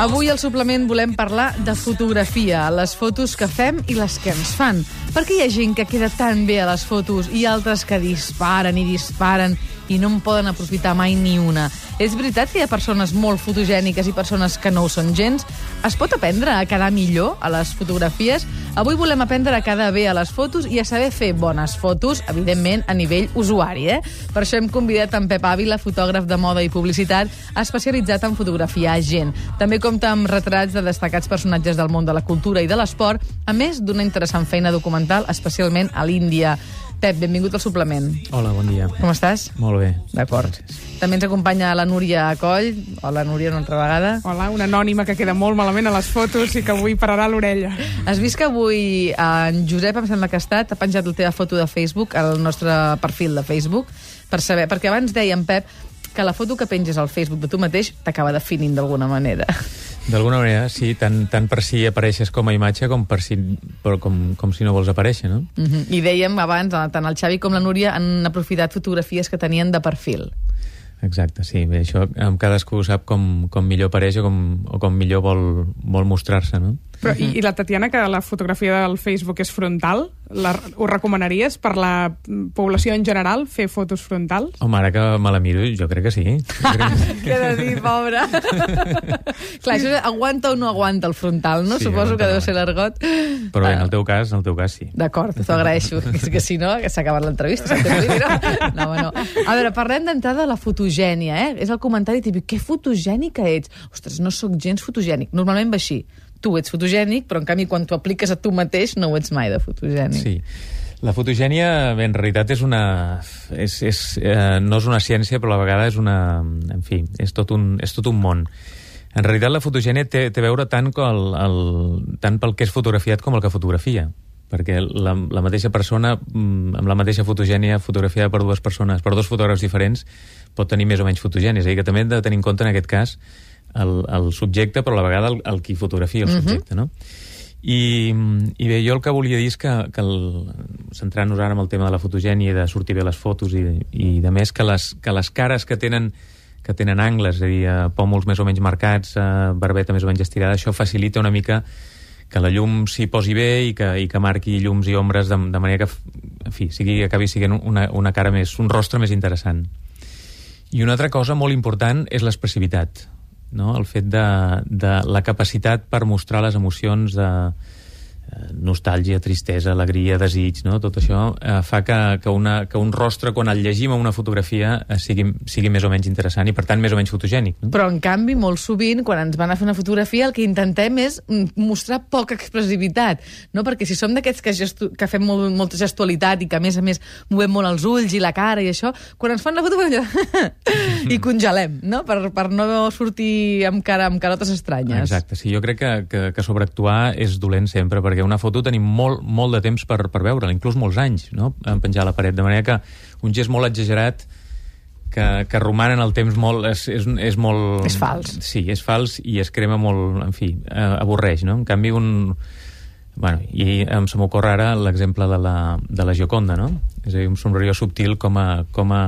Avui al suplement volem parlar de fotografia, les fotos que fem i les que ens fan. Perquè hi ha gent que queda tan bé a les fotos i altres que disparen i disparen i no en poden aprofitar mai ni una. És veritat que hi ha persones molt fotogèniques i persones que no ho són gens? Es pot aprendre a quedar millor a les fotografies? Avui volem aprendre a quedar bé a les fotos i a saber fer bones fotos, evidentment, a nivell usuari, eh? Per això hem convidat en Pep Ávila, fotògraf de moda i publicitat, especialitzat en fotografiar gent. També compta amb retrats de destacats personatges del món de la cultura i de l'esport, a més d'una interessant feina documental, especialment a l'Índia. Pep, benvingut al suplement. Hola, bon dia. Com estàs? Molt bé. D'acord. També ens acompanya la Núria Coll. Hola, Núria, una altra vegada. Hola, una anònima que queda molt malament a les fotos i que avui pararà l'orella. Has vist que avui en Josep, em sembla que ha estat, ha penjat la teva foto de Facebook al nostre perfil de Facebook per saber, perquè abans deia en Pep que la foto que penges al Facebook de tu mateix t'acaba definint d'alguna manera. D'alguna manera, sí, tant, tant per si apareixes com a imatge com per si, però com, com si no vols aparèixer, no? Uh -huh. I dèiem abans, eh, tant el Xavi com la Núria han aprofitat fotografies que tenien de perfil. Exacte, sí. Bé, això cadascú sap com, com millor apareix o com, o com millor vol, vol mostrar-se, no? Però, i, I la Tatiana, que la fotografia del Facebook és frontal, la, ho recomanaries per la població en general, fer fotos frontals? Home, ara que me la miro, jo crec que sí. Què de dir, pobra? Clar, això és aguanta o no aguanta el frontal, no? Sí, Suposo que deu ser l'argot. Però bé, en el teu cas, en el teu cas sí. D'acord, t'ho agraeixo. És que si no, que s'ha acabat l'entrevista. no? No, home, no. A veure, parlem d'entrada de la fotogènia, eh? És el comentari típic. Que fotogènica ets? Ostres, no sóc gens fotogènic. Normalment va així. Tu ets fotogènic, però en canvi quan t'ho apliques a tu mateix no ho ets mai de fotogènic. Sí. La fotogènia, bé, en realitat, és una... És, és, eh, no és una ciència, però a la vegada és una... En fi, és tot un, és tot un món. En realitat, la fotogènia té, té a veure tant, com el, el, tant pel que és fotografiat com el que fotografia perquè la, la mateixa persona, mm, amb la mateixa fotogènia fotografiada per dues persones, per dos fotògrafs diferents, pot tenir més o menys fotogènia. És a dir, que també hem de tenir en compte, en aquest cas, el, el subjecte, però a la vegada el, el qui fotografia el subjecte, no? I, I bé, jo el que volia dir és que, que centrant-nos ara en el tema de la fotogènia i de sortir bé les fotos i, i de més, que les, que les cares que tenen que tenen angles, és a dir, eh, pòmuls més o menys marcats, eh, barbeta més o menys estirada, això facilita una mica que la llum s'hi posi bé i que, i que marqui llums i ombres de, de manera que, en fi, sigui, acabi sent una, una cara més, un rostre més interessant. I una altra cosa molt important és l'expressivitat, no? el fet de, de la capacitat per mostrar les emocions de nostàlgia, tristesa, alegria, desig, no? tot això eh, fa que, que, una, que un rostre, quan el llegim a una fotografia, eh, sigui, sigui més o menys interessant i, per tant, més o menys fotogènic. No? Però, en canvi, molt sovint, quan ens van a fer una fotografia, el que intentem és mm, mostrar poca expressivitat, no? Perquè si som d'aquests que, gestu que fem molt, molta gestualitat i que, a més a més, movem molt els ulls i la cara i això, quan ens fan la foto, i congelem, no? Per, per no sortir amb, cara, amb carotes estranyes. Exacte, sí, jo crec que, que, que sobreactuar és dolent sempre, perquè una foto tenim molt, molt de temps per, per veure-la, inclús molts anys, no?, en penjar a la paret, de manera que un gest molt exagerat que, que roman en el temps molt... És, és, és molt... És fals. Sí, és fals i es crema molt... En fi, eh, avorreix, no? En canvi, un... Bueno, i em se m'ocorre ara l'exemple de, la, de la Gioconda, no? És a dir, un somriure subtil com a, com a,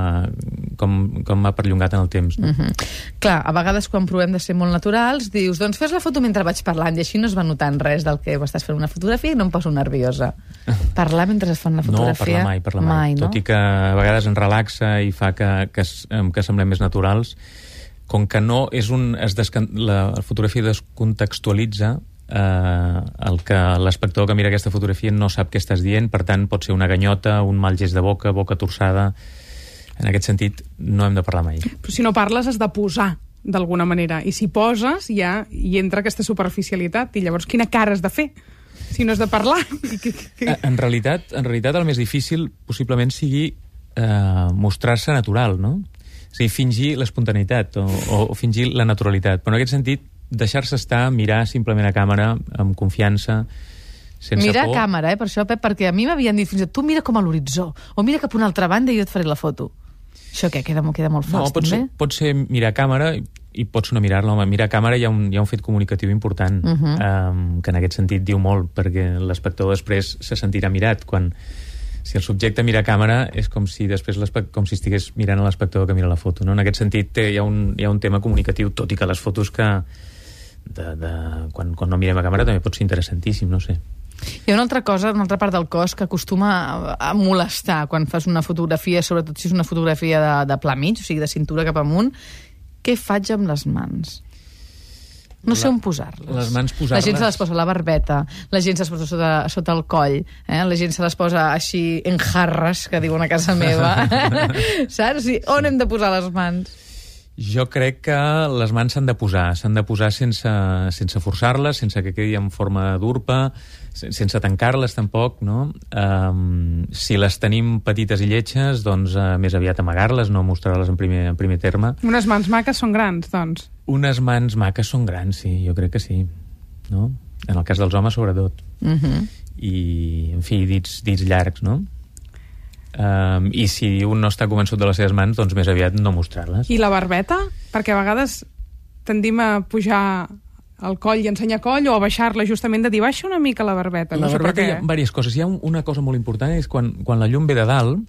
com, com ha perllongat en el temps. No? Mm -hmm. Clar, a vegades quan provem de ser molt naturals, dius, doncs fes la foto mentre vaig parlant, i així no es va notant res del que estàs fent una fotografia i no em poso nerviosa. Parlar mentre es fa una fotografia... No, parlar mai, parlar mai. mai no? Tot i que a vegades ens relaxa i fa que, que, que semblem més naturals, com que no és un... Es descan... La fotografia descontextualitza eh, el que l'espectador que mira aquesta fotografia no sap què estàs dient, per tant pot ser una ganyota, un mal gest de boca, boca torçada... En aquest sentit, no hem de parlar mai. Però si no parles has de posar d'alguna manera. I si poses, ja hi entra aquesta superficialitat. I llavors, quina cara has de fer? Si no has de parlar. Eh, En realitat, en realitat el més difícil possiblement sigui eh, mostrar-se natural, no? A dir, fingir l'espontaneïtat o, o, o fingir la naturalitat. Però en aquest sentit, deixar-se estar, mirar simplement a càmera, amb confiança, sense Mira por. a càmera, eh, per això, Pep, perquè a mi m'havien dit fins i tot, tu mira com a l'horitzó, o mira cap a una altra banda i jo et faré la foto. Això què? Queda, queda molt No, fals, pot ser, també? pot ser mirar a càmera i, i pots no mirar-la. Home, mirar a càmera hi ha un, hi ha un fet comunicatiu important, Mhm. um, que en aquest sentit diu molt, perquè l'espectador després se sentirà mirat quan si el subjecte mira a càmera és com si després com si estigués mirant a l'espectador que mira la foto. No? En aquest sentit té, hi, ha un, hi ha un tema comunicatiu, tot i que les fotos que de, de, quan, quan no mirem a càmera també pot ser interessantíssim, no sé. Hi ha una altra cosa, una altra part del cos que acostuma a, a molestar quan fas una fotografia, sobretot si és una fotografia de, de pla mig, o sigui, de cintura cap amunt. Què faig amb les mans? No sé La- on posar-les. les mans La posar-les- gent se les posa a la barbeta, la gent se les posa sota, sota el coll, eh? la gent se les posa així en jarres, que diuen a casa meva. Saps? O sigui, on hem de posar les mans? Jo crec que les mans s'han de posar, s'han de posar sense, sense forçar-les, sense que quedi en forma d'urpa, se- sense tancar-les tampoc, no? Um, si les tenim petites i lletges, doncs uh, més aviat amagar-les, no mostrar-les en primer, en primer terme. Unes mans maques són grans, doncs. Unes mans maques són grans, sí, jo crec que sí, no? En el cas dels homes, sobretot. Uh -huh. I, en fi, dits, dits llargs, no? Um, I si un no està convençut de les seves mans, doncs més aviat no mostrar-les. I la barbeta? Perquè a vegades tendim a pujar el coll i ensenyar coll o a baixar-la justament de dir baixa una mica la barbeta. La no sé per barbeta hi ha diverses coses. Hi ha un, una cosa molt important, és quan, quan la llum ve de dalt,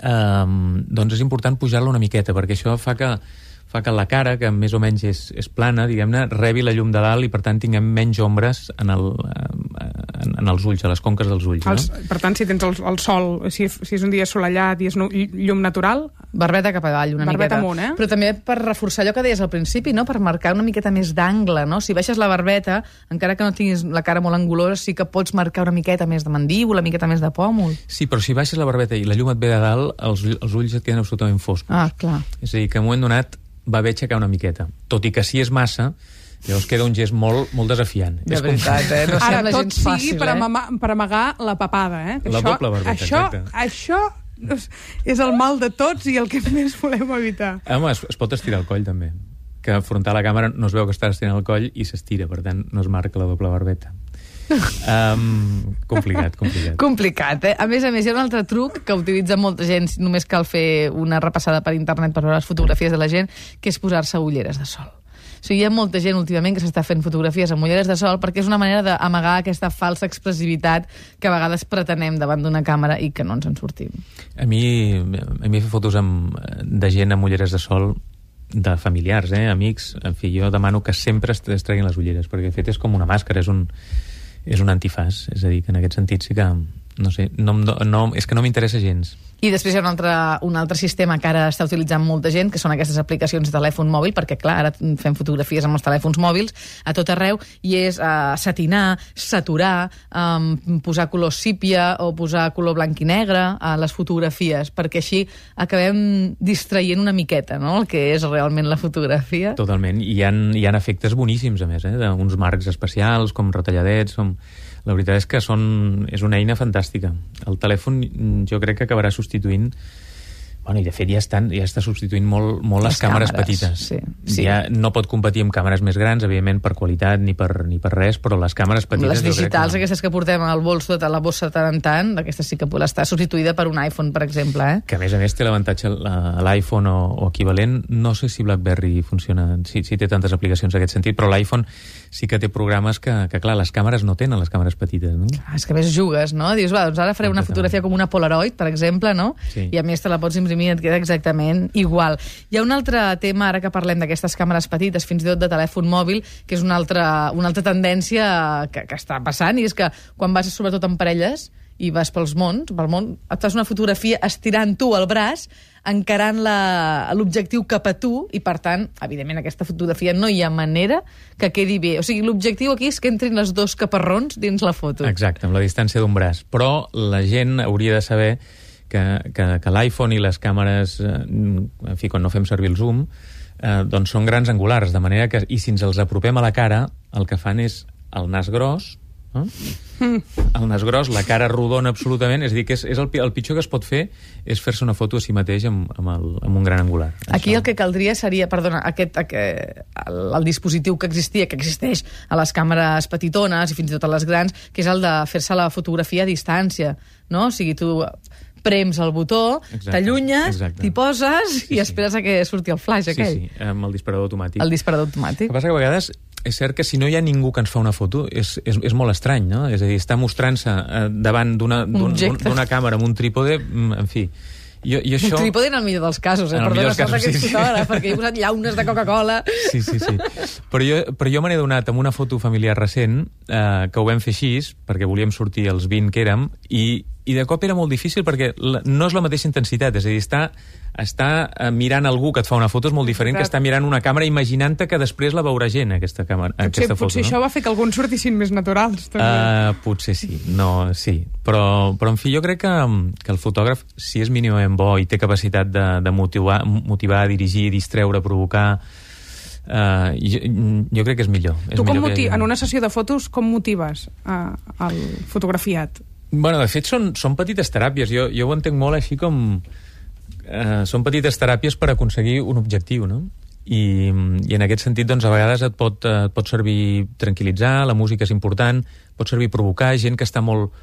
um, doncs és important pujar-la una miqueta, perquè això fa que fa que la cara, que més o menys és, és plana, diguem-ne, rebi la llum de dalt i, per tant, tinguem menys ombres en, el, eh, en, en els ulls, a les conques dels ulls. Els, No? per tant, si tens el, el sol, si, si és un dia assolellat i és nu, llum natural, Barbeta cap avall, una Barbeta miqueta. amunt, eh? Però també per reforçar allò que deies al principi, no? per marcar una miqueta més d'angle. No? Si baixes la barbeta, encara que no tinguis la cara molt angulosa, sí que pots marcar una miqueta més de mandíbula, una miqueta més de pòmul. Sí, però si baixes la barbeta i la llum et ve de dalt, els, els ulls et queden absolutament foscos. Ah, clar. És a dir, que en un moment donat va bé aixecar una miqueta. Tot i que si és massa, llavors queda un gest molt, molt desafiant. De és com- veritat, eh? No ara tot gens sigui fàcil, per, eh? amama, per amagar la papada, eh? Que La això, doble barbeta, això, exacte. Això és- és el mal de tots i el que més volem evitar. Home, es, es pot estirar el coll, també. Que afrontar la càmera no es veu que estàs estirant el coll i s'estira, per tant, no es marca la doble barbeta. Um, complicat, complicat. Complicat, eh? A més a més, hi ha un altre truc que utilitza molta gent, només cal fer una repassada per internet per veure les fotografies de la gent, que és posar-se ulleres de sol. O sigui, hi ha molta gent últimament que s'està fent fotografies amb ulleres de sol perquè és una manera d'amagar aquesta falsa expressivitat que a vegades pretenem davant d'una càmera i que no ens en sortim. A mi, a mi fer fotos amb, de gent amb ulleres de sol de familiars, eh, amics, en fi, jo demano que sempre es, es treguin les ulleres, perquè de fet és com una màscara, és un, és un antifàs, és a dir, que en aquest sentit sí que, no sé, no, no, és que no m'interessa gens. I després hi ha un altre, un altre sistema que ara està utilitzant molta gent, que són aquestes aplicacions de telèfon mòbil, perquè, clar, ara fem fotografies amb els telèfons mòbils a tot arreu, i és uh, satinar, saturar, um, posar color sípia o posar color blanc i negre a les fotografies, perquè així acabem distraient una miqueta, no?, el que és realment la fotografia. Totalment, i hi ha, hi ha efectes boníssims, a més, eh? d'uns marcs especials, com retalladets, com... La veritat és que són, és una eina fantàstica. El telèfon jo crec que acabarà substituint Bueno, i de fet ja, estan, ja està substituint molt, molt les, Les càmeres, càmeres, petites. sí, sí. Ja no pot competir amb càmeres més grans, evidentment, per qualitat ni per, ni per res, però les càmeres petites... les digitals, que... aquestes que portem al bols tota la bossa de tant en tant, aquesta sí que pot estar substituïda per un iPhone, per exemple, eh? que a més a més té l'avantatge la- l'iPhone o, o equivalent, no sé si BlackBerry funciona, si, si té tantes aplicacions en aquest sentit, però l'iPhone sí que té programes que, que, clar, les càmeres no tenen les càmeres petites, no? Ah, és que a més jugues, no? Dius, va, doncs ara faré una fotografia com una Polaroid, per exemple, no? Sí. I a més te la pots imprimir i et queda exactament igual. Hi ha un altre tema, ara que parlem d'aquestes càmeres petites, fins i tot de telèfon mòbil, que és una altra, una altra tendència que, que està passant, i és que quan vas sobretot en parelles i vas pels mons, pel món, et fas una fotografia estirant tu el braç, encarant l'objectiu cap a tu, i per tant, evidentment, aquesta fotografia no hi ha manera que quedi bé. O sigui, l'objectiu aquí és que entrin les dos caparrons dins la foto. Exacte, amb la distància d'un braç. Però la gent hauria de saber que, que, que l'iPhone i les càmeres, eh, en fi, quan no fem servir el zoom, eh, doncs són grans angulars, de manera que, i si ens els apropem a la cara, el que fan és el nas gros, eh? el nas gros, la cara rodona absolutament, és a dir, que és, és el, el pitjor que es pot fer és fer-se una foto a si mateix amb, amb, el, amb un gran angular. Aquí Això. el que caldria seria, perdona, aquest, aquest el, el dispositiu que existia, que existeix a les càmeres petitones i fins i tot a les grans, que és el de fer-se la fotografia a distància, no? O sigui, tu prems el botó, t'allunyes, t'hi poses Sí, i sí. esperes a que surti el flash Sí, aquell. sí, amb el disparador automàtic. El disparador El automàtic. que passa que a vegades és cert que si no hi ha ningú que ens fa una foto és, és, és molt estrany, no? És a dir, està mostrant-se eh, davant d'una d'una càmera amb un trípode, mm, en fi... Jo, jo Això... Un trípode en el millor dels casos, eh? El Perdona, casos, sí, sí. fotògraf, perquè he posat llaunes de Coca-Cola. Sí, sí, sí. Però jo, però jo me n'he donat amb una foto familiar recent, eh, que ho vam fer així, perquè volíem sortir els 20 que érem, i, i de cop era molt difícil perquè no és la mateixa intensitat, és a dir, està, està eh, mirant algú que et fa una foto és molt diferent que Exacte. està mirant una càmera imaginant-te que després la veurà gent, aquesta, càmera, Potser, aquesta foto. potser no? això va fer que alguns sortissin més naturals, també. Uh, potser sí, no, sí. Però, però, en fi, jo crec que, que el fotògraf, si és mínimament bo i té capacitat de, de motivar, motivar, dirigir, distreure, provocar... Uh, jo, jo crec que és millor. És tu com millor que... en una sessió de fotos, com motives uh, el fotografiat? Bueno, de fet, són, són petites teràpies. Jo, jo ho entenc molt així com... Eh, són petites teràpies per aconseguir un objectiu, no? I, i en aquest sentit, doncs, a vegades et pot, eh, et pot servir tranquil·litzar, la música és important, pot servir provocar gent que està molt,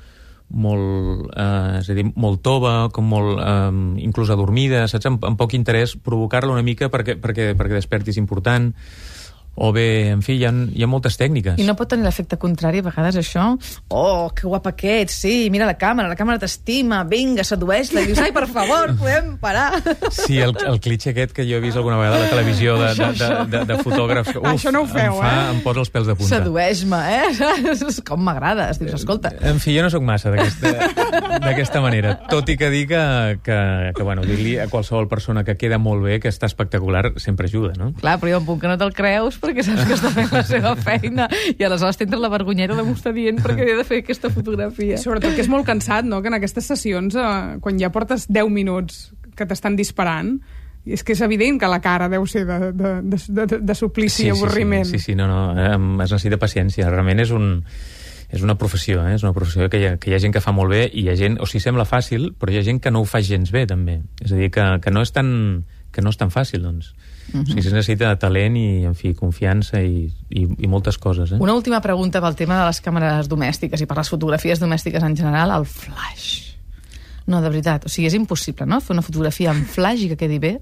molt, eh, és a dir, molt tova, com molt, eh, inclús adormida, saps? Amb, amb poc interès, provocar-la una mica perquè, perquè, perquè desperti és important. O bé, en fi, hi ha, hi ha moltes tècniques. I no pot tenir l'efecte contrari, a vegades, això? Oh, que guapa que ets, sí, mira la càmera, la càmera t'estima, vinga, sedueix-la, i dius, ai, per favor, podem parar. Sí, el, el clitxe aquest que jo he vist alguna vegada a la televisió de, de, de, de, de fotògrafs. Uf, Això no ho feu, em fa, eh? Em posa els pèls de punta. Sedueix-me, eh? Com m'agrades, dius, escolta. En fi, jo no sóc massa d'aquesta d'aquesta manera. Tot i que dir que, que, que bueno, dir-li a qualsevol persona que queda molt bé, que està espectacular, sempre ajuda, no? Clar, però hi ha un punt que no te'l creus perquè saps que està fent la seva feina i aleshores t'entra la vergonyera de m'ho està dient perquè he de fer aquesta fotografia. I sobretot que és molt cansat, no?, que en aquestes sessions, eh, quan ja portes 10 minuts que t'estan disparant, és que és evident que la cara deu ser de, de, de, de, de suplici i avorriment. Sí, sí, sí, no, no, eh, es necessita paciència. Realment és un, és una professió, eh? és una professió que hi, ha, que hi ha gent que fa molt bé i hi ha gent, o sigui, sembla fàcil, però hi ha gent que no ho fa gens bé, també. És a dir, que, que, no, és tan, que no és tan fàcil, doncs. Uh -huh. O sigui, es necessita talent i, en fi, confiança i, i, i moltes coses, eh? Una última pregunta pel tema de les càmeres domèstiques i per les fotografies domèstiques en general, el flash. No, de veritat, o sigui, és impossible, no?, fer una fotografia amb flash i que quedi bé.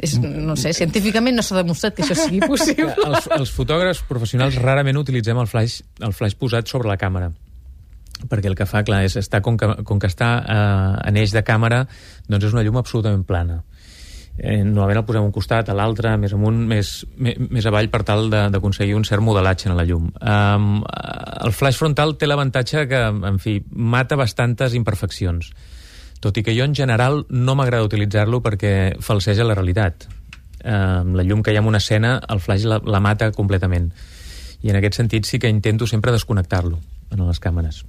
és, no sé, científicament no s'ha demostrat que això sigui possible. els, els fotògrafs professionals rarament utilitzem el flash, el flash posat sobre la càmera perquè el que fa, clar, és estar, com, que, com que està eh, en eix de càmera, doncs és una llum absolutament plana. Eh, normalment el posem un costat, a l'altre, més amunt, més, més, més avall, per tal d'aconseguir un cert modelatge en la llum. Um, el flash frontal té l'avantatge que, en fi, mata bastantes imperfeccions. Tot i que jo, en general, no m'agrada utilitzar-lo perquè falseja la realitat. Um, la llum que hi ha en una escena, el flash la, la mata completament. I en aquest sentit sí que intento sempre desconnectar-lo en les càmeres.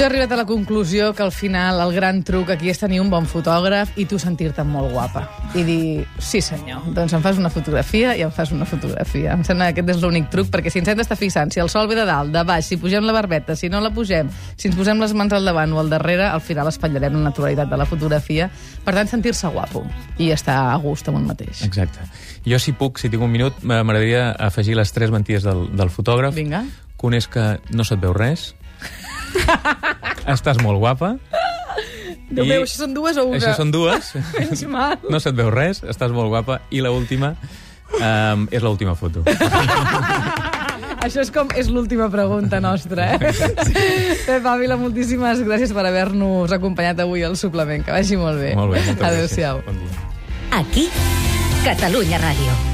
Jo he arribat a la conclusió que al final el gran truc aquí és tenir un bon fotògraf i tu sentir-te molt guapa. I dir, sí senyor, doncs em fas una fotografia i em fas una fotografia. Em sembla que aquest és l'únic truc, perquè si ens hem d'estar fixant si el sol ve de dalt, de baix, si pugem la barbeta, si no la pugem, si ens posem les mans al davant o al darrere, al final espatllarem la naturalitat de la fotografia. Per tant, sentir-se guapo i estar a gust amb un mateix. Exacte. Jo, si puc, si tinc un minut, m'agradaria afegir les tres mentides del, del fotògraf. Vinga. Que un és que no se't veu res. Estàs molt guapa. Déu I- meu, això són dues o una? Això són dues. Menys mal. No se't veu res, estàs molt guapa. I la última um, és l'última foto. Això és com és l'última pregunta nostra, eh? Pep Ávila, moltíssimes gràcies per haver-nos acompanyat avui al suplement. Que vagi molt bé. Molt bé, moltes Adéu-siau. Bon dia. Aquí, Catalunya Ràdio.